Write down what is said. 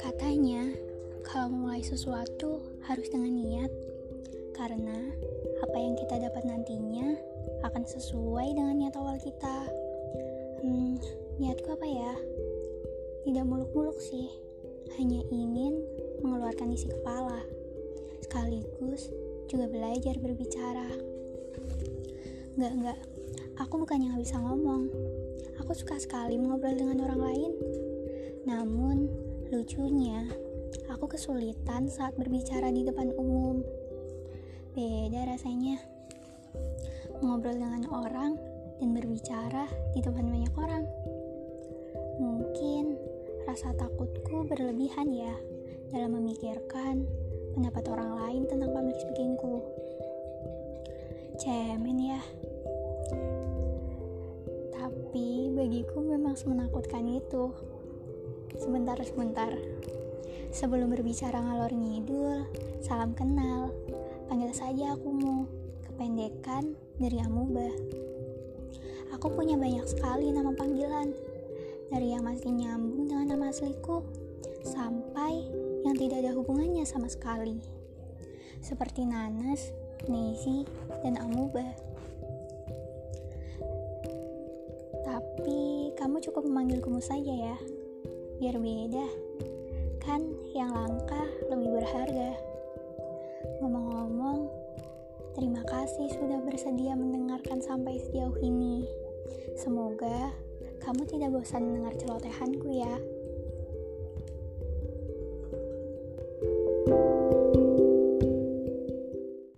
Katanya, kalau memulai sesuatu harus dengan niat, karena apa yang kita dapat nantinya akan sesuai dengan niat awal kita. Hmm, niatku apa ya? Tidak muluk-muluk sih, hanya ingin mengeluarkan isi kepala, sekaligus juga belajar berbicara. Enggak, enggak, aku bukan yang bisa ngomong. Aku suka sekali mengobrol dengan orang lain. Namun, lucunya, aku kesulitan saat berbicara di depan umum. Beda rasanya mengobrol dengan orang dan berbicara di depan banyak orang. Mungkin rasa takutku berlebihan ya dalam memikirkan pendapat orang lain tentang public speakingku. Cemen ya. Tapi bagiku memang semenakutkan itu. Sebentar, sebentar. Sebelum berbicara ngalor ngidul, salam kenal. Panggil saja aku mu, kependekan dari Amuba. Aku punya banyak sekali nama panggilan. Dari yang masih nyambung dengan nama asliku, sampai yang tidak ada hubungannya sama sekali. Seperti Nanas, Nezi, dan Amuba. Tapi kamu cukup memanggilku saja ya. Biar beda. Kan yang langka lebih berharga. Ngomong-ngomong, terima kasih sudah bersedia mendengarkan sampai sejauh ini. Semoga kamu tidak bosan mendengar celotehanku ya.